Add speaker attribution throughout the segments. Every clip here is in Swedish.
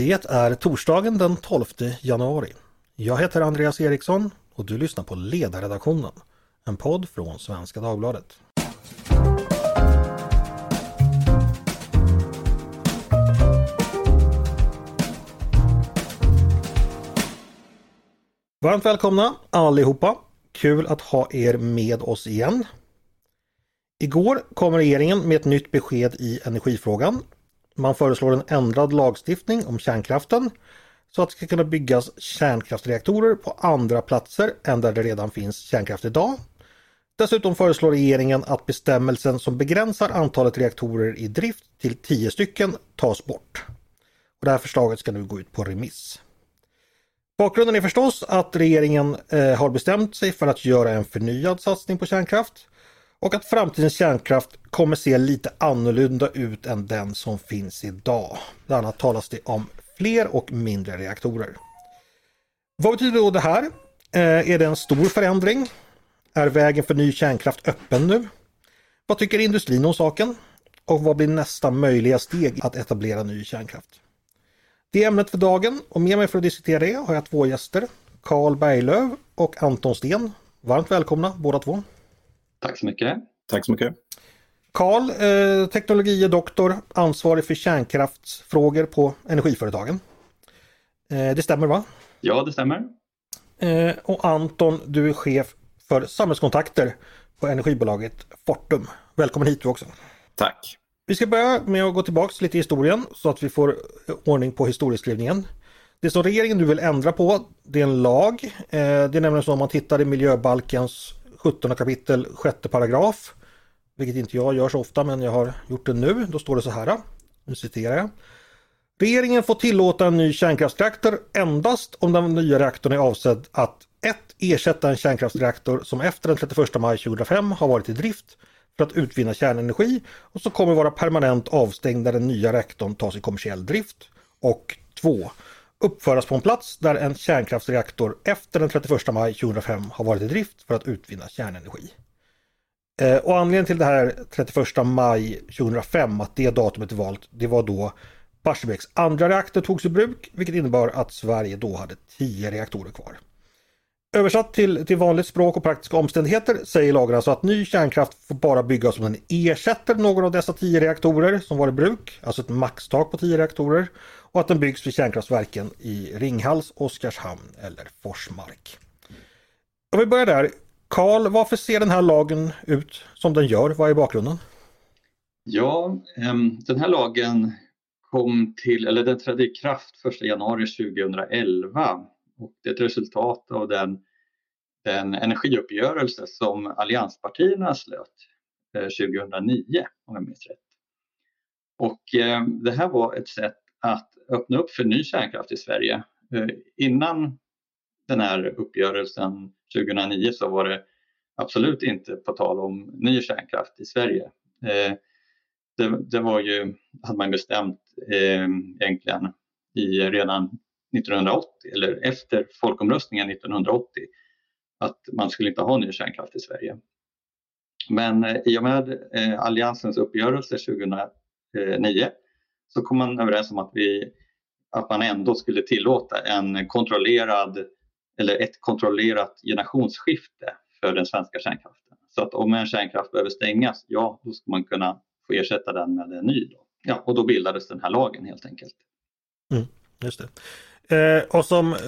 Speaker 1: Det är torsdagen den 12 januari. Jag heter Andreas Eriksson och du lyssnar på Ledarredaktionen, en podd från Svenska Dagbladet. Varmt välkomna allihopa! Kul att ha er med oss igen. Igår kom regeringen med ett nytt besked i energifrågan. Man föreslår en ändrad lagstiftning om kärnkraften så att det ska kunna byggas kärnkraftreaktorer på andra platser än där det redan finns kärnkraft idag. Dessutom föreslår regeringen att bestämmelsen som begränsar antalet reaktorer i drift till 10 stycken tas bort. Och det här förslaget ska nu gå ut på remiss. Bakgrunden är förstås att regeringen eh, har bestämt sig för att göra en förnyad satsning på kärnkraft och att framtidens kärnkraft kommer se lite annorlunda ut än den som finns idag. Bland annat talas det om fler och mindre reaktorer. Vad betyder då det här? Eh, är det en stor förändring? Är vägen för ny kärnkraft öppen nu? Vad tycker industrin om saken? Och vad blir nästa möjliga steg att etablera ny kärnkraft? Det är ämnet för dagen och med mig för att diskutera det har jag två gäster. Carl Berglöf och Anton Sten. Varmt välkomna båda två.
Speaker 2: Tack så mycket.
Speaker 3: Tack så mycket.
Speaker 1: Karl, eh, teknologie doktor, ansvarig för kärnkraftsfrågor på Energiföretagen. Eh, det stämmer va?
Speaker 2: Ja, det stämmer.
Speaker 1: Eh, och Anton, du är chef för samhällskontakter på energibolaget Fortum. Välkommen hit du också.
Speaker 3: Tack.
Speaker 1: Vi ska börja med att gå tillbaks lite i historien så att vi får ordning på historieskrivningen. Det som regeringen nu vill ändra på, det är en lag. Eh, det är nämligen så om man tittar i miljöbalkens 17 kapitel 6 paragraf, vilket inte jag gör så ofta men jag har gjort det nu. Då står det så här, nu citerar jag. Regeringen får tillåta en ny kärnkraftsreaktor endast om den nya reaktorn är avsedd att 1. Ersätta en kärnkraftsreaktor som efter den 31 maj 2005 har varit i drift för att utvinna kärnenergi och som kommer vara permanent avstängd när den nya reaktorn tas i kommersiell drift. Och 2 uppföras på en plats där en kärnkraftsreaktor efter den 31 maj 2005 har varit i drift för att utvinna kärnenergi. Eh, och anledningen till det här 31 maj 2005, att det datumet är valt, det var då Barsebäcks andra reaktor togs i bruk, vilket innebar att Sverige då hade 10 reaktorer kvar. Översatt till, till vanligt språk och praktiska omständigheter säger lagen alltså att ny kärnkraft får bara byggas om den ersätter någon av dessa 10 reaktorer som var i bruk, alltså ett maxtak på 10 reaktorer och att den byggs vid kärnkraftverken i Ringhals, Oskarshamn eller Forsmark. Om vi börjar där. Karl, varför ser den här lagen ut som den gör? Vad är bakgrunden?
Speaker 2: Ja, ehm, den här lagen kom till, eller den trädde i kraft 1 januari 2011 och det är ett resultat av den, den energiuppgörelse som allianspartierna slöt eh, 2009 om jag minns rätt. Och ehm, det här var ett sätt att öppna upp för ny kärnkraft i Sverige. Eh, innan den här uppgörelsen 2009 så var det absolut inte på tal om ny kärnkraft i Sverige. Eh, det, det var ju, hade man bestämt eh, egentligen i redan 1980 eller efter folkomröstningen 1980 att man skulle inte ha ny kärnkraft i Sverige. Men i och med Alliansens uppgörelse 2009 så kom man överens om att, vi, att man ändå skulle tillåta en kontrollerad eller ett kontrollerat generationsskifte för den svenska kärnkraften. Så att om en kärnkraft behöver stängas, ja då ska man kunna få ersätta den med en ny. Då. Ja, och då bildades den här lagen helt enkelt.
Speaker 1: Mm, just det. Eh, och som eh,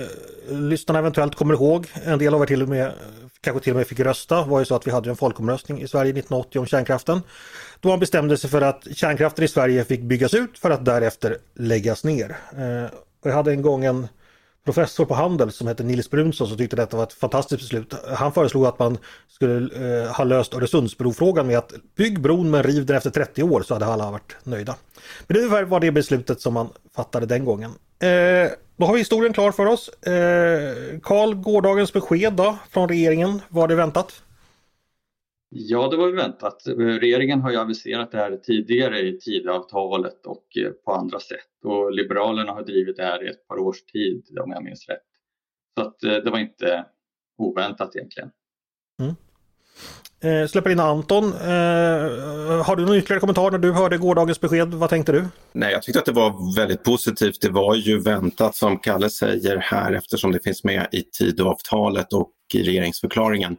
Speaker 1: lyssnarna eventuellt kommer ihåg, en del av er till och med kanske till och med fick rösta, var ju så att vi hade en folkomröstning i Sverige 1980 om kärnkraften. Då man bestämde sig för att kärnkraften i Sverige fick byggas ut för att därefter läggas ner. Eh, och jag hade en gång en professor på Handel som hette Nils Brunsson som tyckte detta var ett fantastiskt beslut. Han föreslog att man skulle eh, ha löst Öresundsbrofrågan med att bygg bron men riv den efter 30 år så hade alla varit nöjda. Men det var det beslutet som man fattade den gången. Eh, då har vi historien klar för oss. Eh, Karl, gårdagens besked då från regeringen, var det väntat?
Speaker 2: Ja, det var ju väntat. Regeringen har ju aviserat det här tidigare i tidavtalet och eh, på andra sätt och Liberalerna har drivit det här i ett par års tid om jag minns rätt. Så att eh, det var inte oväntat egentligen. Mm.
Speaker 1: Eh, släpper in Anton. Eh, har du någon ytterligare kommentar när du hörde gårdagens besked? Vad tänkte du?
Speaker 3: Nej, jag tyckte att det var väldigt positivt. Det var ju väntat som Kalle säger här eftersom det finns med i Tidöavtalet och i regeringsförklaringen.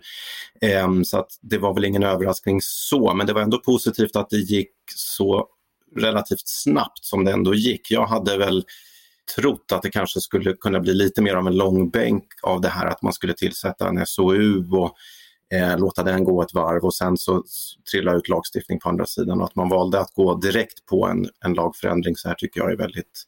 Speaker 3: Eh, så att det var väl ingen överraskning så, men det var ändå positivt att det gick så relativt snabbt som det ändå gick. Jag hade väl trott att det kanske skulle kunna bli lite mer av en långbänk av det här att man skulle tillsätta en SOU och eh, låta den gå ett varv och sen så trilla ut lagstiftning på andra sidan. Och att man valde att gå direkt på en, en lagförändring så här tycker jag är väldigt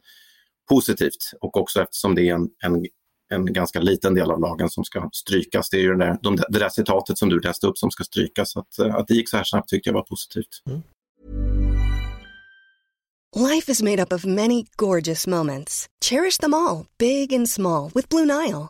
Speaker 3: positivt. Och också eftersom det är en, en, en ganska liten del av lagen som ska strykas. Det är ju det där, de, det där citatet som du läste upp som ska strykas. Så att, att det gick så här snabbt tyckte jag var positivt. Mm.
Speaker 4: Life is made up of many gorgeous moments. Cherish them all, big and small, with Blue Nile.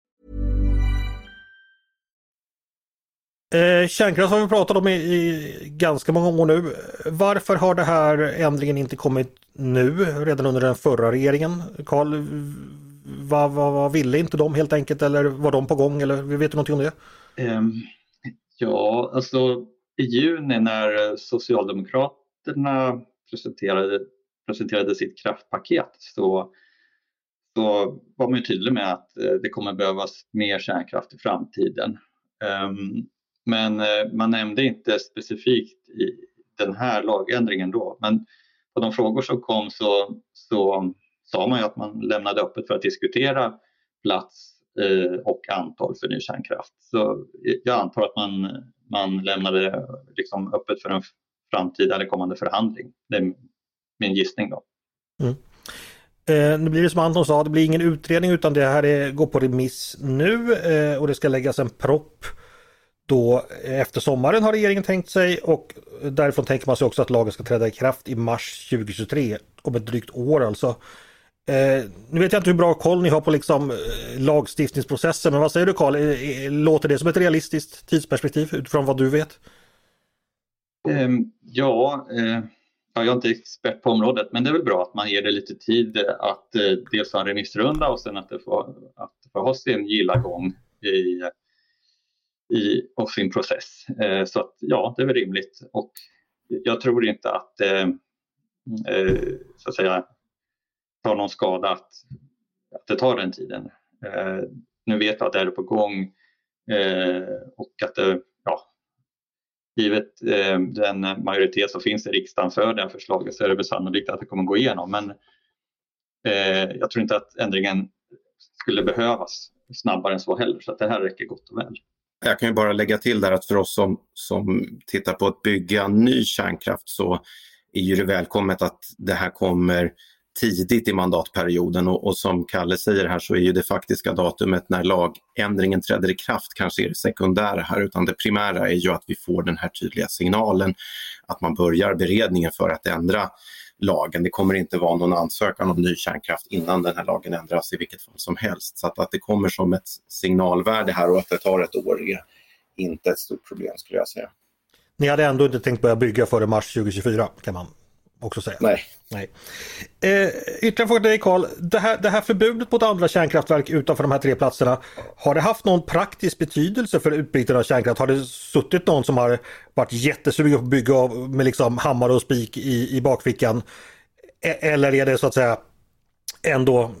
Speaker 1: Eh, kärnkraft har vi pratat om i, i, ganska många år nu. Varför har det här ändringen inte kommit nu, redan under den förra regeringen? Karl, vad, va, va, ville inte de helt enkelt eller var de på gång eller vet du någonting om det? Eh,
Speaker 2: ja, alltså i juni när Socialdemokraterna presenterade, presenterade sitt kraftpaket så, så var man tydlig med att eh, det kommer behövas mer kärnkraft i framtiden. Um, men eh, man nämnde inte specifikt i den här lagändringen då. Men på de frågor som kom så, så sa man ju att man lämnade öppet för att diskutera plats eh, och antal för ny kärnkraft. Så jag antar att man, man lämnade liksom öppet för en framtida eller kommande förhandling. Det är min gissning då. Mm.
Speaker 1: Eh, nu blir det som Anton sa, det blir ingen utredning utan det här är, går på remiss nu eh, och det ska läggas en propp då efter sommaren har regeringen tänkt sig och därifrån tänker man sig också att lagen ska träda i kraft i mars 2023 om ett drygt år alltså. Eh, nu vet jag inte hur bra koll ni har på liksom, eh, lagstiftningsprocessen men vad säger du Karl? Eh, eh låter det som ett realistiskt tidsperspektiv utifrån vad du vet?
Speaker 2: Ehm, ja, eh, jag är inte expert på området men det är väl bra att man ger det lite tid att eh, dels ha en remissrunda och sen att det får, att det får ha sin gilla gång i i, och sin process. Eh, så att, ja, det är väl rimligt och jag tror inte att eh, eh, så att säga tar någon skada att, att det tar den tiden. Eh, nu vet jag att det är på gång eh, och att det, ja, givet eh, den majoritet som finns i riksdagen för det här förslaget så är det väl sannolikt att det kommer gå igenom. Men jag tror inte att ändringen skulle behövas snabbare än så heller, så att det här räcker gott och väl.
Speaker 3: Jag kan ju bara lägga till där att för oss som, som tittar på att bygga ny kärnkraft så är ju det välkommet att det här kommer tidigt i mandatperioden. Och, och, som Kalle säger här så är ju det faktiska datumet när lagändringen träder i kraft kanske är det sekundära här utan det primära är ju att vi får den här tydliga signalen att man börjar beredningen för att ändra lagen. Det kommer inte vara någon ansökan om ny kärnkraft innan den här lagen ändras i vilket fall som helst. Så att, att det kommer som ett signalvärde här och att det tar ett år är inte ett stort problem skulle jag säga.
Speaker 1: Ni hade ändå inte tänkt börja bygga före mars 2024 kan man också säga.
Speaker 3: Nej.
Speaker 1: Nej. Eh, ytterligare fråga till dig Karl. Det här, det här förbudet mot andra kärnkraftverk utanför de här tre platserna. Har det haft någon praktisk betydelse för utbyggnaden av kärnkraft? Har det suttit någon som har varit jättesugen på att bygga med liksom hammare och spik i, i bakfickan? E eller är det så att säga ändå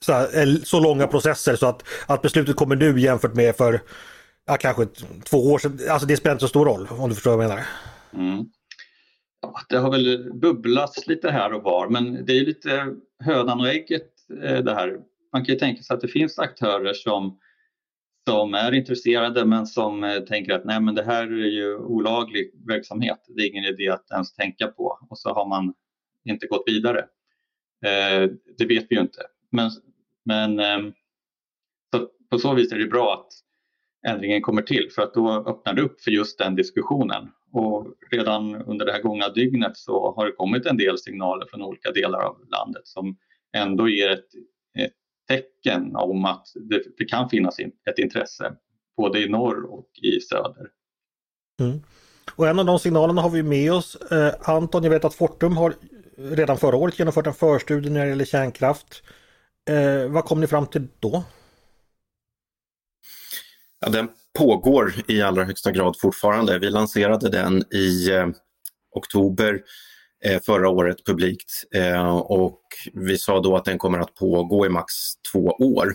Speaker 1: så, här, så långa processer så att, att beslutet kommer nu jämfört med för ja, kanske två år sedan. Alltså det spelar inte så stor roll om du förstår vad jag menar. Mm
Speaker 2: ja, det har väl bubblats lite här och var men det är lite hönan och ägget eh, det här. Man kan ju tänka sig att det finns aktörer som, som är intresserade men som eh, tänker att nej men det här är ju olaglig verksamhet. Det är ingen idé att ens tänka på och så har man inte gått vidare. Eh, det vet vi ju inte. Men, men eh, så på så vis är det bra att ändringen kommer till för att då öppnar det upp för just den diskussionen och redan under det här gångna dygnet så har det kommit en del signaler från olika delar av landet som ändå ger ett, ett tecken om att det, det, kan finnas ett intresse både i norr och i söder.
Speaker 1: Mm. Och en av de signalerna har vi med oss. Eh, Anton, jag vet att Fortum har redan förra året genomfört en förstudie när det gäller kärnkraft. Eh, vad kom ni fram till då?
Speaker 3: Ja, den pågår i allra högsta grad fortfarande. Vi lanserade den i eh, oktober eh, förra året publikt eh, och vi sa då att den kommer att pågå i max två år.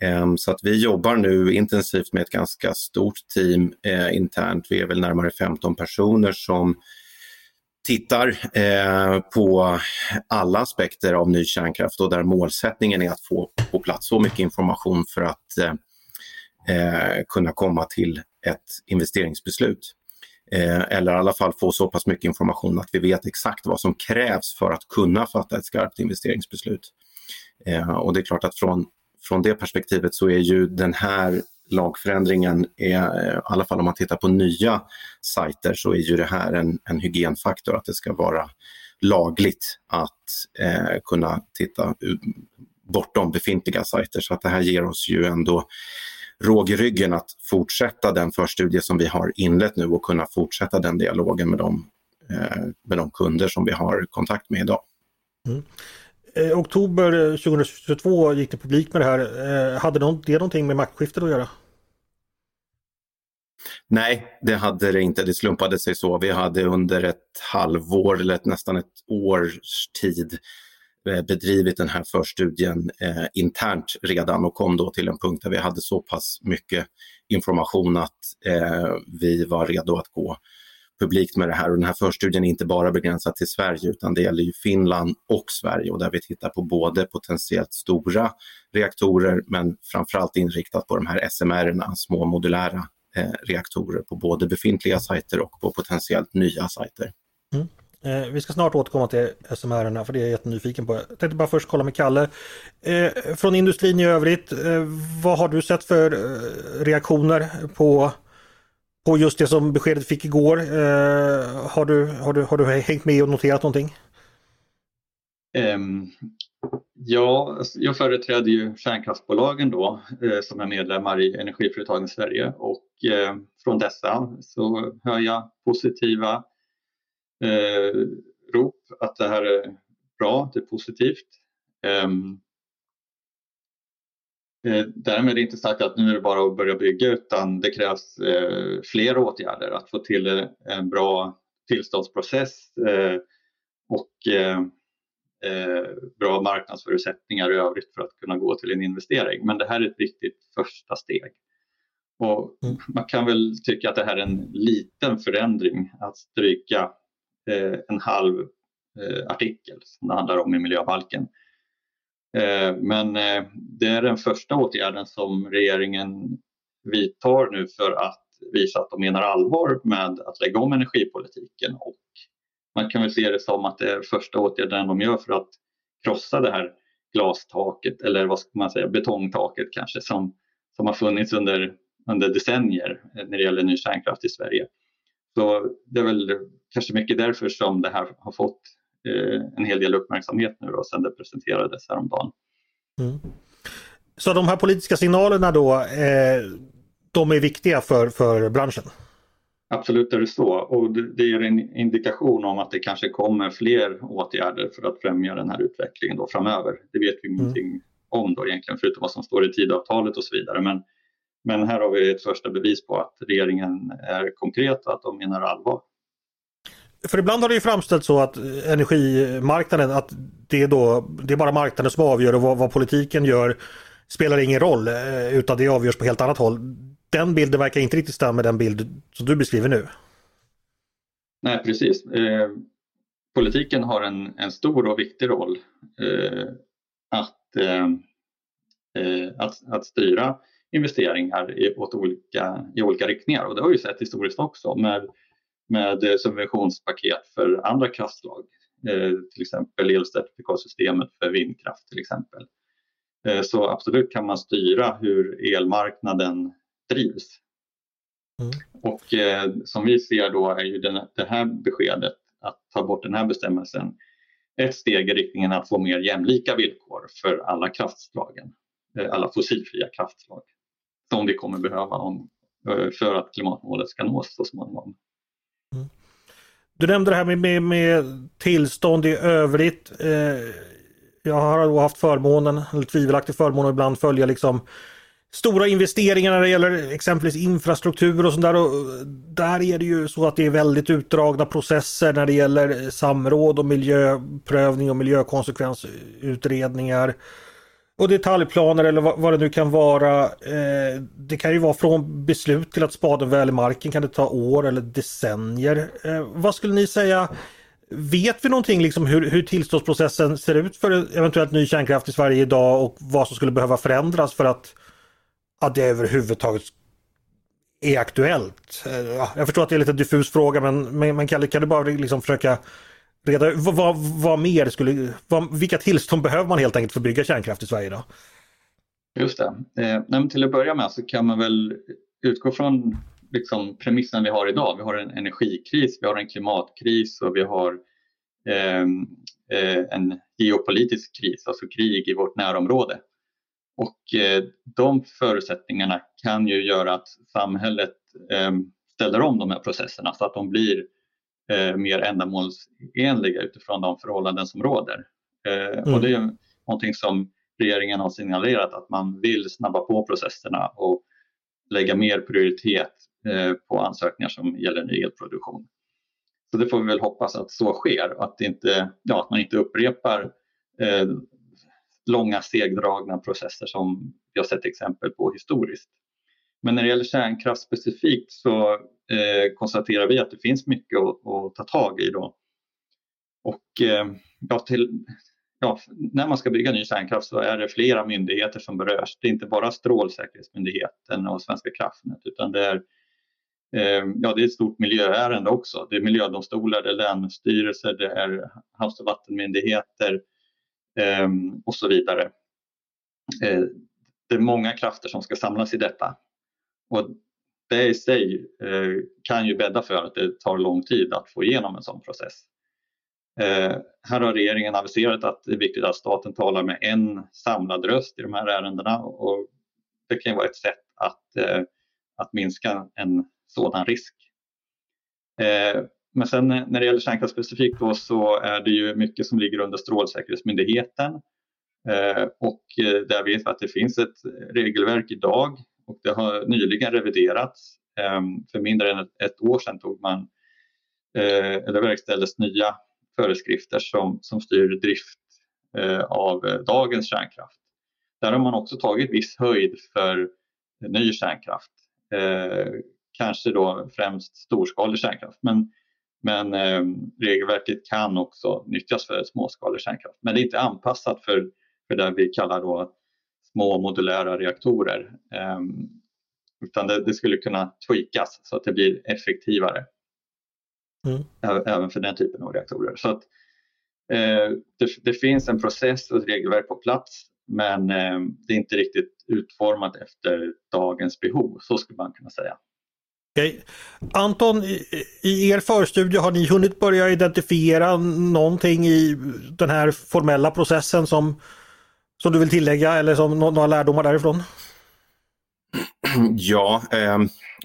Speaker 3: Ehm, så att vi jobbar nu intensivt med ett ganska stort team eh, internt. Vi är väl närmare 15 personer som tittar eh, på alla aspekter av ny kärnkraft och där målsättningen är att få på plats så mycket information för att eh, eh kunna komma till ett investeringsbeslut. Eh, eller i alla fall få så pass mycket information att vi vet exakt vad som krävs för att kunna fatta ett skarpt investeringsbeslut. Eh, och det är klart att från från det perspektivet så är ju den här lagförändringen, är, eh, i alla fall om man tittar på nya sajter, så är ju det här en, en hygienfaktor att det ska vara lagligt att eh, kunna titta bortom befintliga sajter. Så att det här ger oss ju ändå råg i ryggen att fortsätta den förstudie som vi har inlett nu och kunna fortsätta den dialogen med de, eh, med de kunder som vi har kontakt med idag. Mm.
Speaker 1: Eh, oktober 2022 gick det publik med det här. Eh, hade det någonting med maktskiftet att göra?
Speaker 3: Nej, det hade det inte. Det slumpade sig så. Vi hade under ett halvår eller nästan ett års tid eh, Eh, bedrivit den här förstudien eh, internt redan och kom då till en punkt där vi hade så pass mycket information att eh, vi var redo att gå publikt med det här och den här förstudien är inte bara begränsad till Sverige utan det gäller ju Finland och Sverige och där vi tittar på både potentiellt stora reaktorer men framförallt inriktat på de här SMR, små modulära eh, reaktorer på både befintliga sajter och på potentiellt nya sajter.
Speaker 1: Mm. Eh, vi ska snart återkomma till SMR för det är jag jättenyfiken på. Jag tänkte bara först kolla med Kalle. Eh, från industrin i övrigt, eh, vad har du sett för eh, reaktioner på på just det som beskedet fick igår. Eh, har, du, har, du, har du hängt med och noterat någonting?
Speaker 2: Um, ja, jag företräder ju kärnkraftsbolagen då eh, som är medlemmar i Energiföretagen Sverige och eh, från dessa så hör jag positiva eh, rop att det här är bra, det är positivt. Um, Eh, därmed är det inte sagt att nu är det bara att börja bygga utan det krävs eh, fler åtgärder att få till eh, en bra tillståndsprocess och bra marknadsförutsättningar i övrigt för att kunna gå till en investering. Men det här är ett viktigt första steg. Och mm. man kan väl tycka att det här är en liten förändring att stryka Eh, en halv eh, artikel som det handlar om i miljöbalken Eh, men eh, det är den första åtgärden som regeringen vidtar nu för att visa att de menar allvar med att lägga om energipolitiken och man kan väl se det som att det är första åtgärden de gör för att krossa det här glastaket eller vad ska man säga betongtaket kanske som, som har funnits under, under decennier eh, när det gäller ny kärnkraft i Sverige. Så det är väl kanske mycket därför som det här har fått Eh, en hel del uppmärksamhet nu då sedan det presenterades häromdagen. Mm.
Speaker 1: Så de här politiska signalerna då, eh, de är viktiga för, för branschen?
Speaker 2: Absolut är det så och det, det ger en indikation om att det kanske kommer fler åtgärder för att främja den här utvecklingen då framöver. Det vet vi mm. ingenting om då egentligen förutom vad som står i tidavtalet och så vidare. Men, men här har vi ett första bevis på att regeringen är konkret och att de menar allvar.
Speaker 1: För ibland har det ju framställts så att energimarknaden, att det är, då, det är bara marknaden som avgör och vad, vad politiken gör spelar ingen roll eh, utan det avgörs på helt annat håll. Den bilden verkar inte riktigt stämma med den bild som du beskriver nu.
Speaker 2: Nej precis. Eh, politiken har en, en stor och viktig roll eh, att, eh, eh att, att styra investeringar i, åt olika, i olika riktningar och det har vi sett historiskt också med med eh, subventionspaket för andra kraftslag. Eh, till exempel elcertifikatsystemet för vindkraft till exempel. Eh, så absolut kan man styra hur elmarknaden drivs. Mm. Och eh, som vi ser då är ju den, det här beskedet att ta bort den här bestämmelsen ett steg i riktningen att få mer jämlika villkor för alla kraftslagen, eh, alla fossilfria kraftslag som vi kommer behöva om, eh, för att klimatmålet ska nås så småningom. Mm.
Speaker 1: Du nämnde det här med, med, med tillstånd i övrigt. Eh, jag har då haft förmånen, eller tvivelaktig förmån att ibland följa liksom stora investeringar när det gäller exempelvis infrastruktur och sånt där. Och eh, där är det ju så att det är väldigt utdragna processer när det gäller samråd och miljöprövning och miljökonsekvensutredningar. Och detaljplaner eller vad, det nu kan vara. Eh, det kan ju vara från beslut till att spaden väl i marken kan det ta år eller decennier. Eh, vad skulle ni säga? Vet vi någonting liksom hur, hur tillståndsprocessen ser ut för eventuellt ny kärnkraft i Sverige idag och vad som skulle behöva förändras för att att det överhuvudtaget är aktuellt. Eh, jag förstår att det är lite diffus fråga men, men, men kan, kan du bara liksom försöka reda vad, vad, vad, mer skulle, vad, vilka tillstånd behöver man helt enkelt för att bygga kärnkraft i Sverige då?
Speaker 2: Just det. Eh, till att börja med så kan man väl utgå från liksom, premissen vi har idag. Vi har en energikris, vi har en klimatkris och vi har ehm, eh, en geopolitisk kris, alltså krig i vårt närområde. Och eh, de förutsättningarna kan ju göra att samhället eh, ställer om de här processerna så att de blir eh, mer ändamålsenliga utifrån de förhållanden som råder. Mm. Och det är någonting som regeringen har signalerat att man vill snabba på processerna och lägga mer prioritet på ansökningar som gäller ny elproduktion. Så det får vi väl hoppas att så sker, att, inte, ja, att man inte upprepar långa segdragna processer som vi har sett exempel på historiskt. Men när det gäller kärnkraft specifikt så eh, konstaterar vi att det finns mycket att, att ta tag i då. Och eh, ja, till, ja, när man ska bygga ny kärnkraft så är det flera myndigheter som berörs. Det är inte bara Strålsäkerhetsmyndigheten och Svenska kraftnät utan det är, eh, ja, det är ett stort miljöärende också. Det är miljödomstolar, det är länsstyrelser, det är Havs och vattenmyndigheter, eh, och så vidare. Eh, det är många krafter som ska samlas i detta. Och det i sig eh, kan ju bädda för att det tar lång tid att få igenom en sån process. Eh, här har regeringen aviserat att det är viktigt att staten talar med en samlad röst i de här ärendena och det kan vara ett sätt att, eh, att minska en sådan risk. Men sen när det gäller kärnkraft specifikt då, så är det ju mycket som ligger under Strålsäkerhetsmyndigheten. Och där vet vi att det finns ett regelverk idag och det har nyligen reviderats. Ehm, för mindre än ett, år sedan tog man, eh, eller verkställdes nya föreskrifter som, som styr drift eh, av eh, dagens kärnkraft. Där har man också tagit viss höjd för ny kärnkraft. Kanske då främst storskalig kärnkraft. Men men ehm, regelverket kan också nyttjas för småskalig kärnkraft. Men det är inte anpassat för, för det vi kallar då små modulära reaktorer. Eh, utan det, det, skulle kunna tweakas så att det blir effektivare. Mm. Även för den typen av reaktorer. Så att, eh, det, det, finns en process och ett regelverk på plats men eh, det är inte riktigt utformat efter dagens behov, så skulle man kunna säga.
Speaker 1: Okay. Anton, i er förstudie har ni hunnit börja identifiera någonting i den här formella processen som, som du vill tillägga eller som några lärdomar därifrån?
Speaker 3: Ja, eh,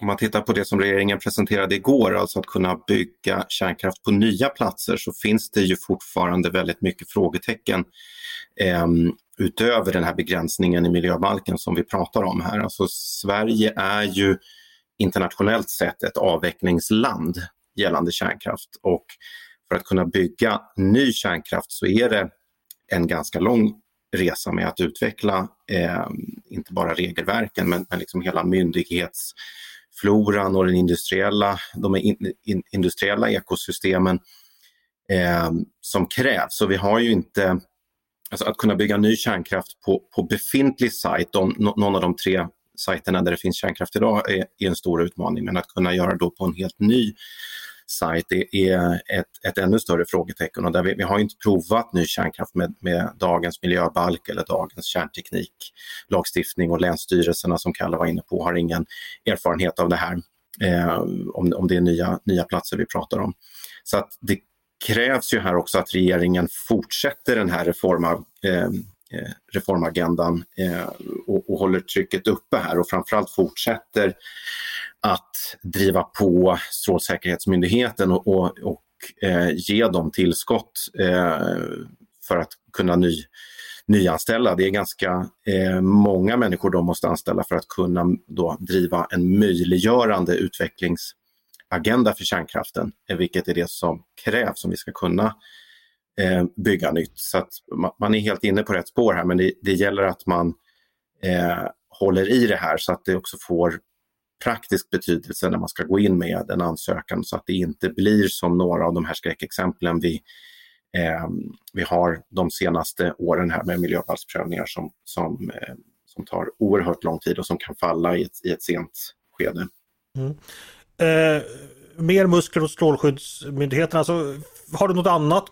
Speaker 3: om man tittar på det som regeringen presenterade igår, alltså att kunna bygga kärnkraft på nya platser, så finns det ju fortfarande väldigt mycket frågetecken eh, utöver den här begränsningen i miljöbalken som vi pratar om här. Alltså Sverige är ju internationellt sett ett avvecklingsland gällande kärnkraft och för att kunna bygga ny kärnkraft så är det en ganska lång resa med att utveckla eh, inte bara regelverken men, men liksom hela myndighetsfloran och den industriella, de in, in, industriella ekosystemen eh, som krävs. Så vi har ju inte, alltså att kunna bygga ny kärnkraft på, på befintlig sajt, någon av de tre sajterna där det finns kärnkraft idag är, är en stor utmaning men att kunna göra då på en helt ny sajt är, ett, ett ännu större frågetecken och där vi, vi har inte provat ny kärnkraft med, med dagens miljöbalk eller dagens kärntekniklagstiftning och länsstyrelserna som Kalle var inne på har ingen erfarenhet av det här. eh, om, om det är nya, nya platser vi pratar om. Så att det krävs ju här också att regeringen fortsätter den här reforma, eh, eh reformagendan eh, och, och, håller trycket uppe här och framförallt fortsätter att driva på Strålsäkerhetsmyndigheten och, och, och eh, ge dem tillskott eh, för att kunna ny, nyanställa. Det är ganska eh, många människor de måste anställa för att kunna då driva en möjliggörande utvecklingsagenda för kärnkraften, eh, vilket är det som krävs om vi ska kunna eh, bygga nytt. Så att man är helt inne på rätt spår här men det, det gäller att man eh, håller i det här så att det också får praktisk betydelse när man ska gå in med en ansökan så att det inte blir som några av de här skräckexemplen vi eh, vi har de senaste åren här med miljöbalksprövningar som, som, eh, som tar oerhört lång tid och som kan falla i ett, i ett sent skede. Mm.
Speaker 1: Eh, mer muskler hos Strålskyddsmyndigheten, alltså, har du något annat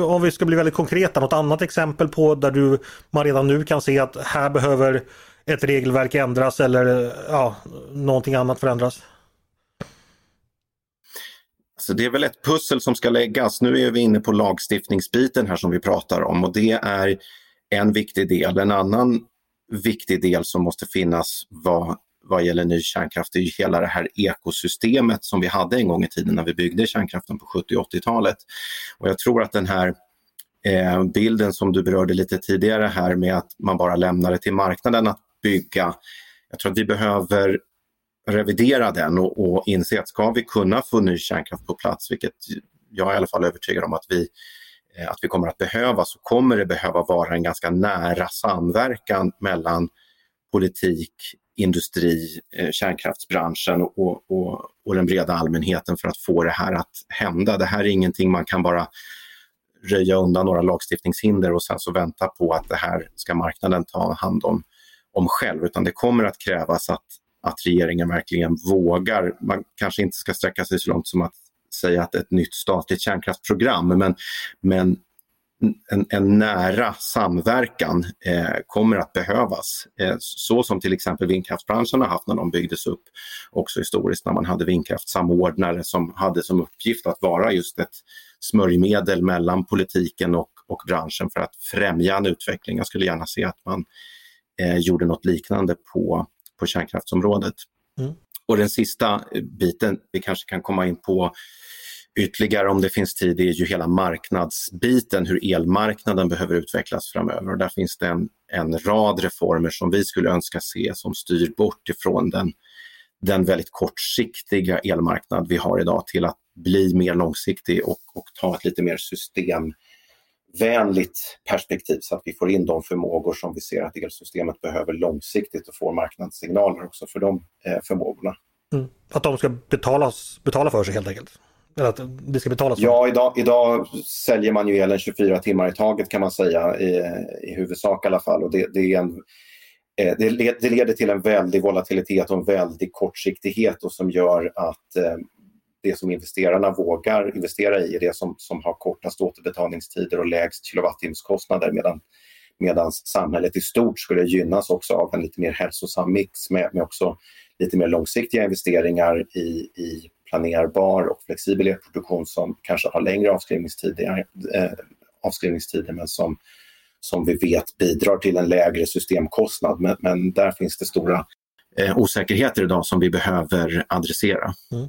Speaker 1: om vi ska bli väldigt konkreta, något annat exempel på där du, man redan nu kan se att här behöver ett regelverk ändras eller ja, någonting annat förändras?
Speaker 3: Så det är väl ett pussel som ska läggas. Nu är vi inne på lagstiftningsbiten här som vi pratar om och det är en viktig del. En annan viktig del som måste finnas vad, vad gäller ny kärnkraft är ju hela det här ekosystemet som vi hade en gång i tiden när vi byggde kärnkraften på 70 och 80-talet. Och jag tror att den här eh, bilden som du berörde lite tidigare här med att man bara lämnar det till marknaden att bygga. Jag tror att vi behöver revidera den och, och inse att ska vi kunna få ny kärnkraft på plats, vilket jag är i alla fall övertygad om att vi, eh, att vi kommer att behöva, så kommer det behöva vara en ganska nära samverkan mellan politik, industri, eh, kärnkraftsbranschen och, och, och den breda allmänheten för att få det här att hända. Det här är ingenting man kan bara röja undan några lagstiftningshinder och sen så vänta på att det här ska marknaden ta hand om, om själv, utan det kommer att krävas att att regeringen verkligen vågar. Man kanske inte ska sträcka sig så långt som att säga att ett nytt statligt kärnkraftsprogram, men, men en, en nära samverkan eh, kommer att behövas. Eh, så som till exempel vindkraftsbranschen har haft när de byggdes upp också historiskt när man hade vindkraftssamordnare som hade som uppgift att vara just ett smörjmedel mellan politiken och, och branschen för att främja en utveckling. Jag skulle gärna se att man eh, gjorde något liknande på på kärnkraftsområdet. Mm. Och den sista biten vi kanske kan komma in på ytterligare om det finns tid, det är ju hela marknadsbiten, hur elmarknaden behöver utvecklas framöver. Och där finns det en, en rad reformer som vi skulle önska se som styr bort ifrån den, den väldigt kortsiktiga elmarknad vi har idag till att bli mer långsiktig och, och ta ett lite mer system vänligt perspektiv så att vi får in de förmågor som vi ser att elsystemet behöver långsiktigt och får marknadssignaler också för de eh, förmågorna.
Speaker 1: Mm. Att de ska betalas, betala för sig helt enkelt? Eller att det ska betalas för
Speaker 3: Ja, idag, idag säljer man ju elen 24 timmar i taget kan man säga i, i huvudsak i alla fall. Och det, det är en, eh, det, leder till en väldig volatilitet och en väldig kortsiktighet och som gör att eh, det som investerarna vågar investera i är det som, som har kortast återbetalningstider och lägst kilowattimskostnader medan medan samhället i stort skulle gynnas också av en lite mer hälsosam mix med, med också lite mer långsiktiga investeringar i, i planerbar och flexibel elproduktion som kanske har längre avskrivningstider, eh, avskrivningstider men som, som vi vet bidrar till en lägre systemkostnad. Men, men där finns det stora eh, osäkerheter idag som vi behöver adressera. Mm.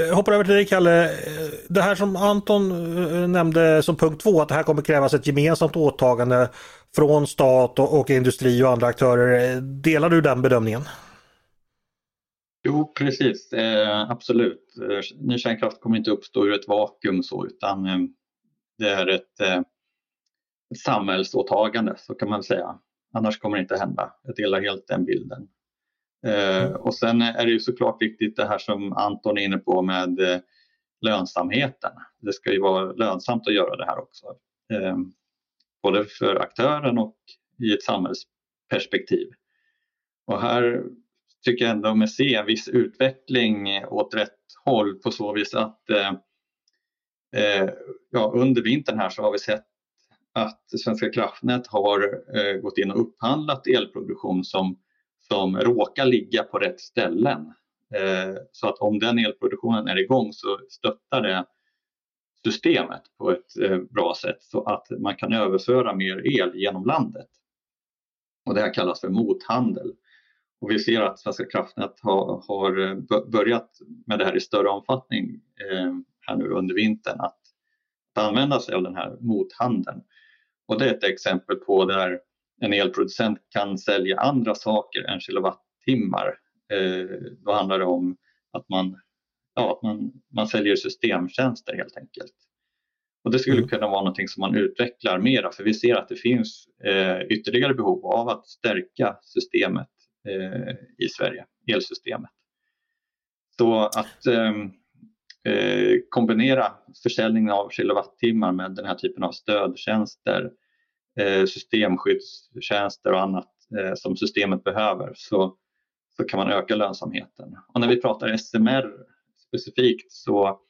Speaker 1: Eh, hoppar över till dig Kalle. Eh, det här som Anton eh, nämnde som punkt två, att det här kommer krävas ett gemensamt åtagande från stat och, och industri och andra aktörer. Delar du den bedömningen?
Speaker 2: Jo, precis. Eh, absolut. Ny kärnkraft kommer inte uppstå ur ett vakuum så utan eh, det är ett, eh, ett samhällsåtagande så kan man säga. Annars kommer det inte hända. Jag delar helt den bilden. Eh, Och sen är det ju såklart viktigt det här som Anton är inne på med eh, lönsamheten. Det ska ju vara lönsamt att göra det här också. Eh, både för aktören och i ett samhällsperspektiv. Och här tycker jag ändå mig se en viss utveckling åt rätt håll på så vis att eh, eh, ja, under vintern här så har vi sett att Svenska kraftnät har eh, gått in och upphandlat elproduktion som, som råkar ligga på rätt ställen. Eh, så att om den elproduktionen är igång så stöttar det systemet på ett eh, bra sätt så att man kan överföra mer el genom landet. Och det här kallas för mothandel. Och vi ser att Svenska kraftnät har, eh, har börjat med det här i större omfattning eh, här nu under vintern att använda sig av den här mothandeln. Och det är ett exempel på där en elproducent kan sälja andra saker än kilowattimmar. Eh, då handlar det om att man, ja, man, man säljer systemtjänster helt enkelt. Och det skulle mm. kunna vara någonting som man utvecklar mera för vi ser att det finns eh, ytterligare behov av att stärka systemet eh, i Sverige, elsystemet. Så att ehm, eh, kombinera försäljningen av kilowattimmar med den här typen av stödtjänster, systemskyddstjänster och annat eh, som systemet behöver så, så kan man öka lönsamheten. Och när vi pratar SMR specifikt så,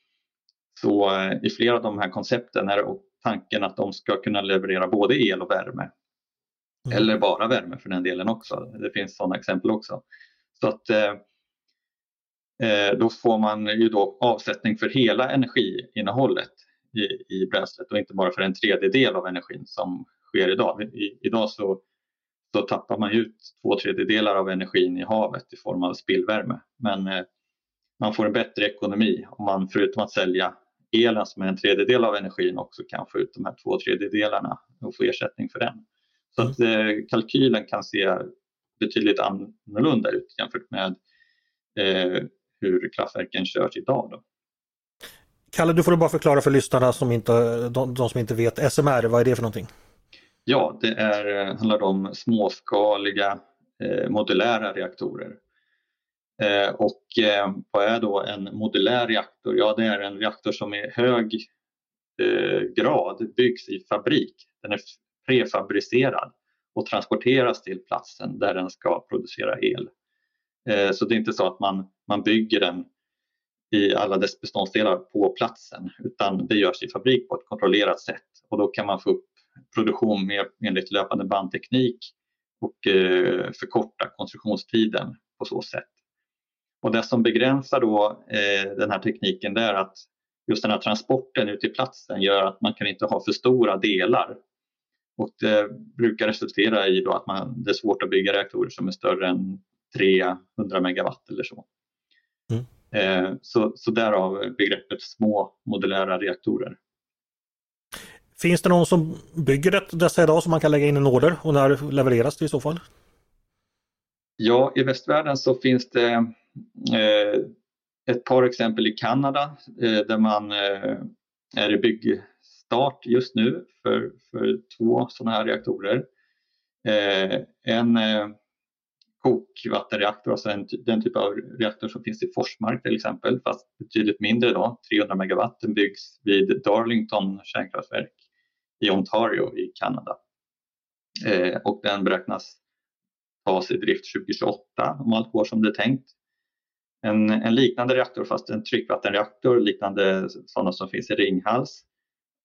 Speaker 2: så eh, i flera av de här koncepten är tanken att de ska kunna leverera både el och värme. Mm. Eller bara värme för den delen också. Det finns sådana exempel också. Så att eh, Eh, då får man ju då avsättning för hela energiinnehållet i, i bränslet och inte bara för en tredjedel av energin som sker idag. I, idag så, så tappar man ut två tredjedelar av energin i havet i form av spillvärme. Men eh, man får en bättre ekonomi om man förutom att sälja elen som är en tredjedel av energin också kan få ut de här två tredjedelarna och få ersättning för den. Så att eh, kalkylen kan se betydligt annorlunda ut jämfört med eh, hur kraftverken körs idag. Då.
Speaker 1: Kalle, du får bara förklara för lyssnarna som inte, de, de som inte vet, SMR, vad är det för någonting?
Speaker 2: Ja, det är, eh, handlar om småskaliga eh, modulära reaktorer. Eh, och eh, vad är då en modulär reaktor? Ja, det är en reaktor som i hög eh, grad byggs i fabrik. Den är prefabricerad och transporteras till platsen där den ska producera el. Eh, så det är inte så att man, man bygger den i alla dess beståndsdelar på platsen utan det görs i fabrik på ett kontrollerat sätt och då kan man få upp produktion med, enligt löpande bandteknik och eh, förkorta konstruktionstiden på så sätt. Och det som begränsar då eh, den här tekniken är att just den här transporten ut till platsen gör att man kan inte ha för stora delar. Och det brukar resultera i då att man, det är svårt att bygga reaktorer som är större än 300 megawatt eller så. Mm. Eh, så, så därav begreppet små modulära reaktorer.
Speaker 1: Finns det någon som bygger dessa idag som man kan lägga in en order och när levereras det i så fall?
Speaker 2: Ja, i västvärlden så finns det eh, ett par exempel i Kanada eh, där man eh, är i byggstart just nu för, för två sådana här reaktorer. Eh, en eh, kokvattenreaktor, alltså en, den typ av reaktor som finns i Forsmark till exempel, fast betydligt mindre då, 300 megawatt. Den byggs vid Darlington kärnkraftverk i Ontario i Kanada. Eh, och den beräknas tas i drift 2028 om allt går som det är tänkt. En, en liknande reaktor, fast en tryckvattenreaktor liknande sådana som finns i Ringhals,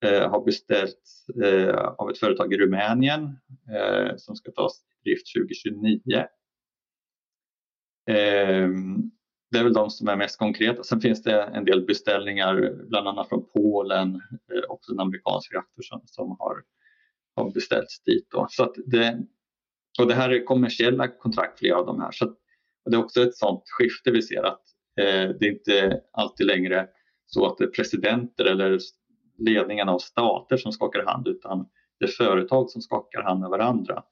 Speaker 2: eh, har beställts eh, av ett företag i Rumänien eh, som ska tas i drift 2029 det är väl de som är mest konkreta. Sen finns det en del beställningar, bland annat från Polen, eh, också en amerikansk reaktor som, som har, har beställts dit. Då. Så det, och det här är kommersiella kontrakt, flera av de här. Så det är också ett sådant skifte vi ser att eh, det är inte alltid längre så att det är presidenter eller ledningen av stater som skakar hand utan det är företag som skakar hand med varandra.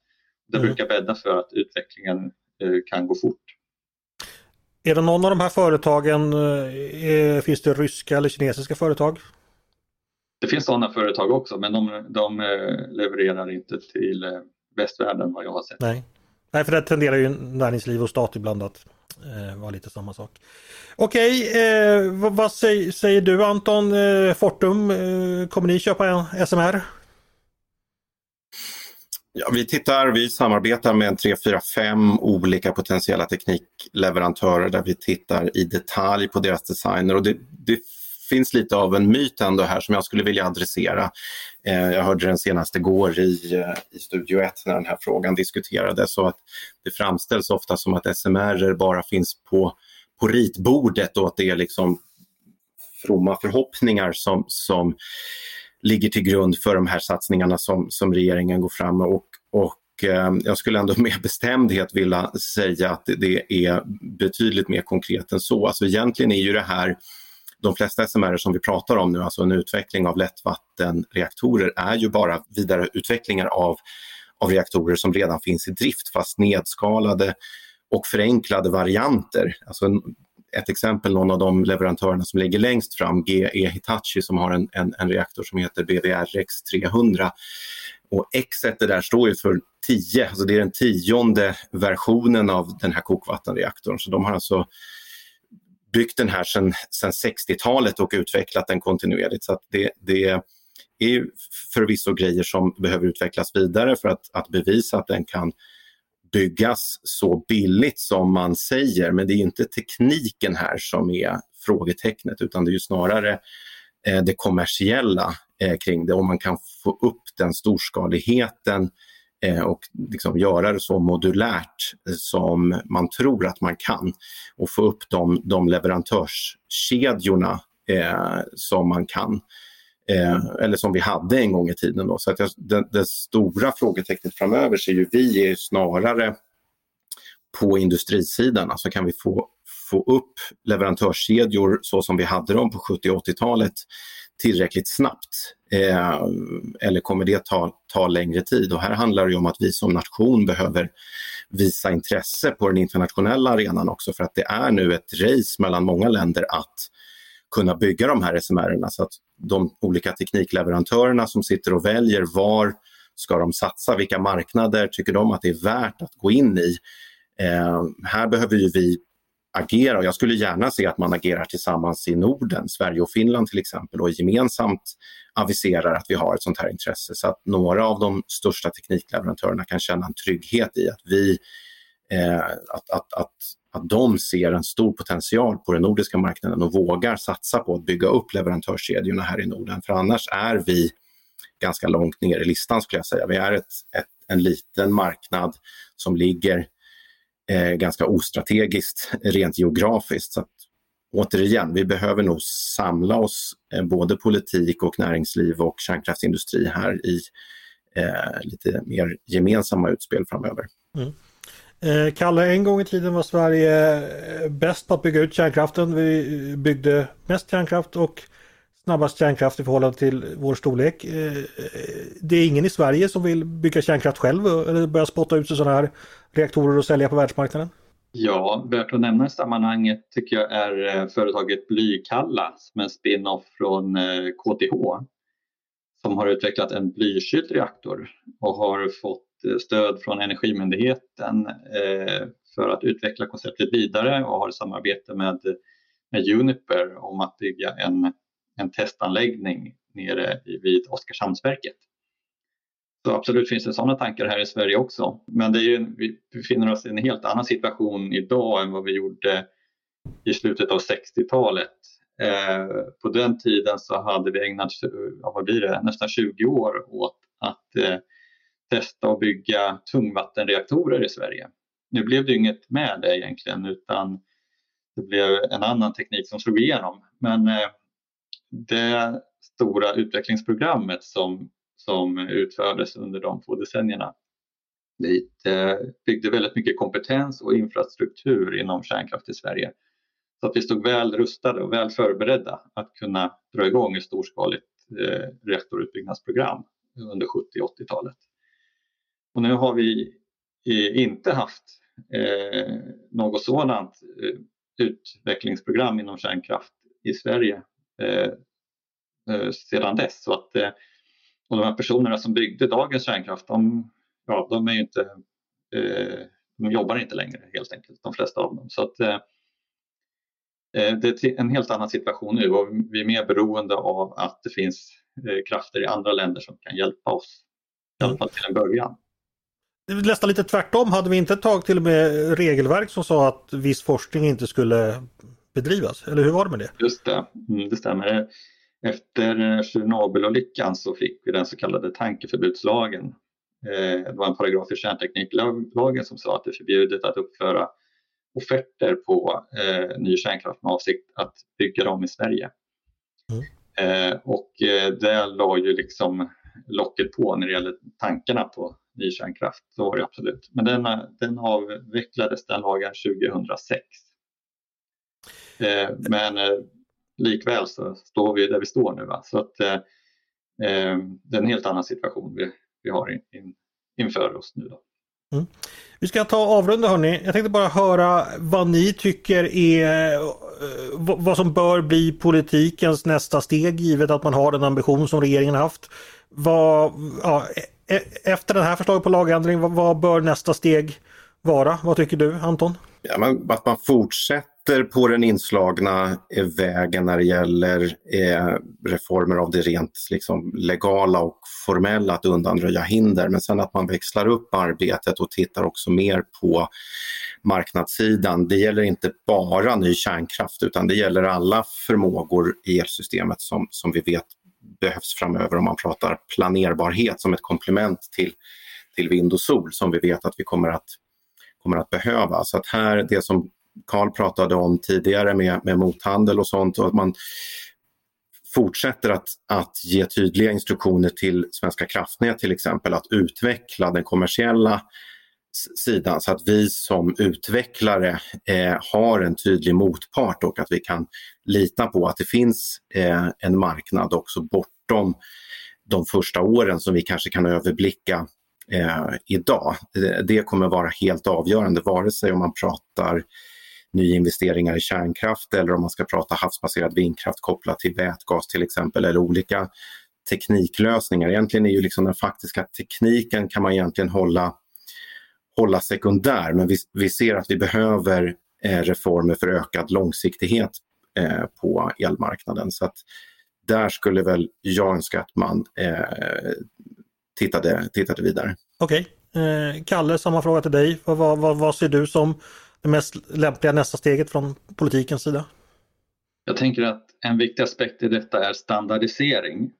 Speaker 2: Det mm. brukar bädda för att utvecklingen eh, kan gå fort.
Speaker 1: Är det någon av de här företagen, eh, finns det ryska eller kinesiska företag?
Speaker 2: Det finns sådana företag också men de, de eh, levererar inte till eh, västvärlden vad jag har sett.
Speaker 1: Nej, Nej för det tenderar ju näringsliv och stat ibland att eh, vara lite samma sak. Okej, eh, vad, vad säger, säger, du Anton? Eh, Fortum, eh, kommer ni köpa en SMR?
Speaker 3: Ja, vi tittar, vi samarbetar med 3, 4, 5 olika potentiella teknikleverantörer där vi tittar i detalj på deras designer och det, det finns lite av en myt ändå här som jag skulle vilja adressera. Eh, jag hörde den senaste igår i, eh, i Studio 1 när den här frågan diskuterades så att det framställs ofta som att SMR bara finns på, på ritbordet och att det är liksom fromma förhoppningar som, som ligger till grund för de här satsningarna som, som regeringen går fram med. Och, och eh, jag skulle ändå med bestämdhet vilja säga att det är betydligt mer konkret än så. Alltså egentligen är ju det här de flesta SMR som vi pratar om nu, alltså en utveckling av lättvattenreaktorer, är ju bara vidareutvecklingar av, av reaktorer som redan finns i drift fast nedskalade och förenklade varianter. Alltså ett exempel, någon av de leverantörerna som ligger längst fram, GE Hitachi som har en, en, en reaktor som heter BWRX 300. Och X där står ju för 10, alltså det är den tionde versionen av den här kokvattenreaktorn. Så de har alltså byggt den här sedan 60-talet och utvecklat den kontinuerligt. Så det, det är förvisso grejer som behöver utvecklas vidare för att, att bevisa att den kan byggas så billigt som man säger. Men det är inte tekniken här som är frågetecknet utan det är snarare eh, det kommersiella eh, kring det. Om man kan få upp den storskaligheten eh, och liksom göra det så modulärt som man tror att man kan och få upp de, de leverantörskedjorna eh, som man kan. Eh, eller som vi hade en gång i tiden. Då. Så att det, det stora frågetecknet framöver ser ju vi är snarare på industrisidan. Alltså kan vi få, få upp leverantörskedjor så som vi hade dem på 70 och 80-talet tillräckligt snabbt? Eh, eller kommer det ta, ta längre tid? Och här handlar det om att vi som nation behöver visa intresse på den internationella arenan också för att det är nu ett race mellan många länder att kunna bygga de här SMR-erna så att de olika teknikleverantörerna som sitter och väljer var ska de satsa, vilka marknader tycker de att det är värt att gå in i. Eh, här behöver ju vi agera. Och jag skulle gärna se att man agerar tillsammans i Norden, Sverige och Finland till exempel och gemensamt aviserar att vi har ett sånt här intresse. Så att några av de största teknikleverantörerna kan känna en trygghet i att vi eh, att, att, att, att de ser en stor potential på den nordiska marknaden och vågar satsa på att bygga upp leverantörskedjorna här i Norden. För annars är vi ganska långt ner i listan skulle jag säga. Vi är ett, ett en liten marknad som ligger eh, ganska ostrategiskt rent geografiskt. Så att, återigen, vi behöver nog samla oss, eh, både politik och näringsliv och kärnkraftsindustri här i eh, lite mer gemensamma utspel framöver. Mm.
Speaker 1: Eh, Kalle, en gång i tiden var Sverige eh, bäst på att bygga ut kärnkraften. Vi eh, byggde mest kärnkraft och snabbast kärnkraft i förhållande till vår storlek. Det är ingen i Sverige som vill bygga kärnkraft själv eller börja spotta ut sig sådana här reaktorer och sälja på världsmarknaden.
Speaker 2: Ja, värt att nämna i sammanhanget tycker jag är företaget Blykalla som är en spin-off från KTH som har utvecklat en blykyld reaktor och har fått stöd från Energimyndigheten eh, för att utveckla konceptet vidare och har samarbete med, med Uniper om att bygga en, en testanläggning nere vid Oskarshamnsverket. Så absolut finns det sådana tankar här i Sverige också. Men det är ju, vi befinner oss i en helt annan situation idag än vad vi gjorde i slutet av 60-talet. Eh, på den tiden så hade vi ägnat vad blir det, nästan 20 år åt att eh, testa att bygga tungvattenreaktorer i Sverige. Nu blev det inget med det egentligen utan det blev en annan teknik som slog igenom. Men eh, det stora utvecklingsprogrammet som, som utfördes under de två decennierna det eh, byggde väldigt mycket kompetens och infrastruktur inom kärnkraft i Sverige. Så att vi stod väl rustade och väl förberedda att kunna dra igång ett storskaligt eh, reaktorutbyggnadsprogram under 70 och 80-talet. Och nu har vi eh, inte haft eh, något sådant eh, utvecklingsprogram inom kärnkraft i Sverige eh, eh sedan dess. Så att, eh, och de här personerna som byggde dagens kärnkraft de ja, de är inte, eh, de jobbar inte längre helt enkelt, de flesta av dem. Så att, eh, eh det är en helt annan situation nu och vi är mer beroende av att det finns eh, krafter i andra länder som kan hjälpa oss, i alla fall till en början.
Speaker 1: Det är nästan lite tvärtom. Hade vi inte ett tag till och med regelverk som sa att viss forskning inte skulle bedrivas? Eller hur var det med det?
Speaker 2: Just det, mm, det stämmer. Efter Tjernobylolyckan så fick vi den så kallade tankeförbudslagen. Eh, det var en paragraf i kärntekniklagen som sa att det är förbjudet att uppföra offerter på eh, ny kärnkraft med avsikt att bygga dem i Sverige. Mm. Eh, och det la ju liksom locket på när det gäller tankarna på ny kärnkraft. Så var det absolut. Men den, den avvecklades den lagen 2006. Eh, men eh, likväl så står vi där vi står nu. Va? Så att, eh, eh, det är en helt annan situation vi, vi har in, in, inför oss nu. Då.
Speaker 1: Mm. Vi ska ta avrunda hörni. Jag tänkte bara höra vad ni tycker är eh, vad som bör bli politikens nästa steg givet att man har den ambition som regeringen haft. Vad, ja, e, e efter det här förslaget på lagändring, vad, vad bör nästa steg vara? Vad tycker du Anton?
Speaker 3: Ja, men att man fortsätter på den inslagna eh, vägen när det gäller eh, reformer av det rent liksom, legala och formella, att undanröja hinder. Men sen att man växlar upp arbetet och tittar också mer på marknadssidan. Det gäller inte bara ny kärnkraft utan det gäller alla förmågor i elsystemet som, som vi vet behövs framöver om man pratar planerbarhet som ett komplement till, till vind och sol som vi vet att vi kommer att kommer att behöva. Så att här, det som Karl pratade om tidigare med, med mothandel och sånt, och att man fortsätter att, att ge tydliga instruktioner till Svenska kraftnät till exempel att utveckla den kommersiella sidan så att vi som utvecklare eh, har en tydlig motpart och att vi kan lita på att det finns eh, en marknad också bortom de första åren som vi kanske kan överblicka eh, idag. Det kommer vara helt avgörande vare sig om man pratar nyinvesteringar i kärnkraft eller om man ska prata havsbaserad vindkraft kopplat till vätgas till exempel eller olika tekniklösningar. Egentligen är ju liksom den faktiska tekniken kan man egentligen hålla, hålla sekundär men vi, vi ser att vi behöver eh, reformer för ökad långsiktighet eh, på elmarknaden. Så att där skulle väl jag önska att man eh, tittade, tittade vidare.
Speaker 1: Okej. Okay. Eh, Kalle, samma fråga till dig. Vad, vad, vad ser du som det mest lämpliga nästa steget från politikens sida?
Speaker 2: Jag tänker att en viktig aspekt i detta är standardisering.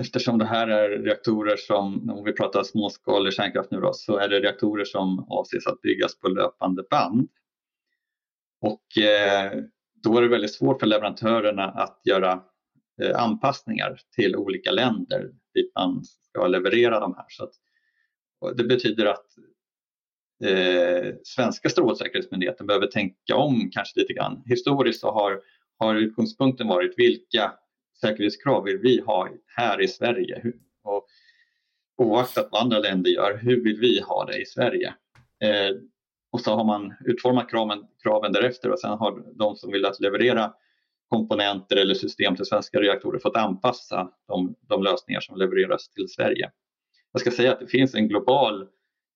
Speaker 2: Eftersom det här är reaktorer som, om vi pratar småskalig kärnkraft nu då, så är det reaktorer som avses att byggas på löpande band. Och eh, då är det väldigt svårt för leverantörerna att göra Eh, anpassningar till olika länder dit man ska leverera de här. Så att, det betyder att eh, svenska strålsäkerhetsmyndigheten behöver tänka om kanske lite grann. Historiskt så har, har utgångspunkten varit vilka säkerhetskrav vill vi ha här i Sverige? Och oaktat vad andra länder gör, hur vill vi ha det i Sverige? Eh, och så har man utformat kraven, kraven därefter och sen har de som vill att leverera komponenter eller system till svenska reaktorer fått anpassa de, de lösningar som levereras till Sverige. Jag ska säga att det finns en global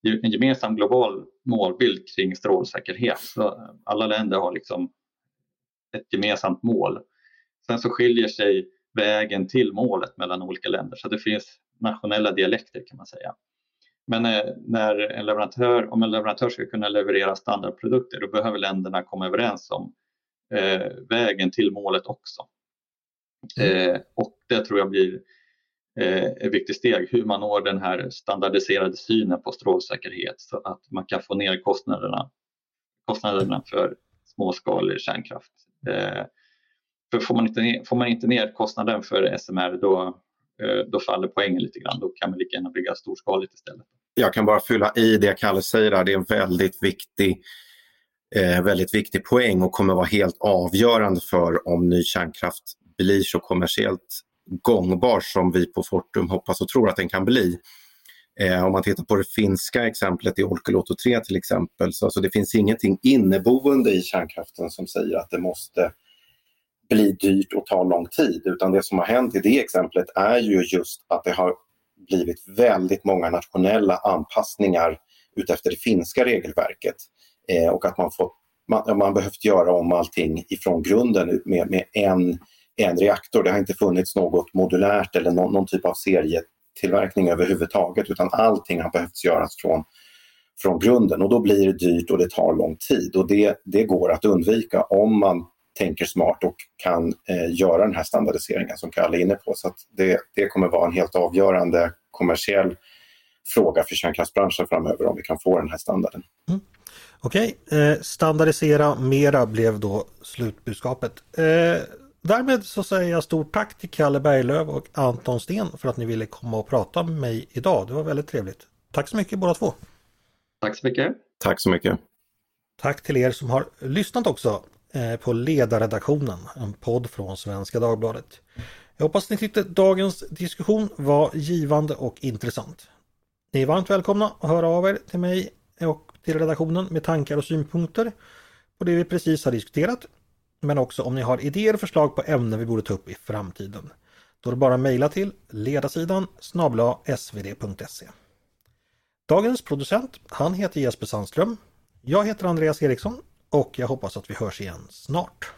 Speaker 2: en gemensam global målbild kring strålsäkerhet. Så alla länder har liksom ett gemensamt mål. Sen så skiljer sig vägen till målet mellan olika länder så det finns nationella dialekter kan man säga. Men eh, när en leverantör, om en leverantör ska kunna leverera standardprodukter då behöver länderna komma överens om eh, vägen till målet också. Mm. Eh, och det tror jag blir eh, ett viktigt steg, hur man når den här standardiserade synen på strålsäkerhet så att man kan få ner kostnaderna, kostnaderna för småskalig kärnkraft. Eh, för får man, inte ner, får man inte ner kostnaden för SMR då, eh, då faller poängen lite grann. Då kan man lika gärna bygga storskaligt istället.
Speaker 3: Jag kan bara fylla i det Kalle säger där. Det är en väldigt viktig eh, väldigt viktig poäng och kommer vara helt avgörande för om ny kärnkraft blir så kommersiellt gångbar som vi på Fortum hoppas och tror att den kan bli. Eh, om man tittar på det finska exemplet i Olkiluoto 3 till exempel, så alltså det finns ingenting inneboende i kärnkraften som säger att det måste bli dyrt och ta lång tid, utan det som har hänt i det exemplet är ju just att det har blivit väldigt många nationella anpassningar utefter det finska regelverket. Eh, och att man, fått, man, man behövt göra om allting ifrån grunden med, med en, en reaktor. Det har inte funnits något modulärt eller någon, någon typ av serietillverkning överhuvudtaget utan allting har behövt göras från, från grunden. Och då blir det dyrt och det tar lång tid. Och det, det går att undvika om man tänker smart och kan eh, göra den här standardiseringen som Kalle är inne på. Så det, det kommer vara en helt avgörande kommersiell fråga för kärnkraftsbranschen framöver om vi kan få den här standarden. Mm.
Speaker 1: Okej, eh, standardisera mera blev då slutbudskapet. Eh, därmed så säger jag stort tack till Kalle Berglöf och Anton Sten för att ni ville komma och prata med mig idag. Det var väldigt trevligt. Tack så mycket båda två.
Speaker 2: Tack så mycket.
Speaker 3: Tack så mycket.
Speaker 1: Tack till er som har lyssnat också Eh, på Ledarredaktionen, en podd från Svenska Dagbladet. Jag hoppas ni tyckte dagens diskussion var givande och intressant. Ni är varmt välkomna att höra av er till mig och till redaktionen med tankar och synpunkter på det vi precis har diskuterat. Men också om ni har idéer och förslag på ämnen vi borde ta upp i framtiden. Då är det bara att mejla till ledarsidan snabla svd.se. Dagens producent, han heter Jesper Sandström. Jag heter Andreas Eriksson och jag hoppas att vi hörs igen snart.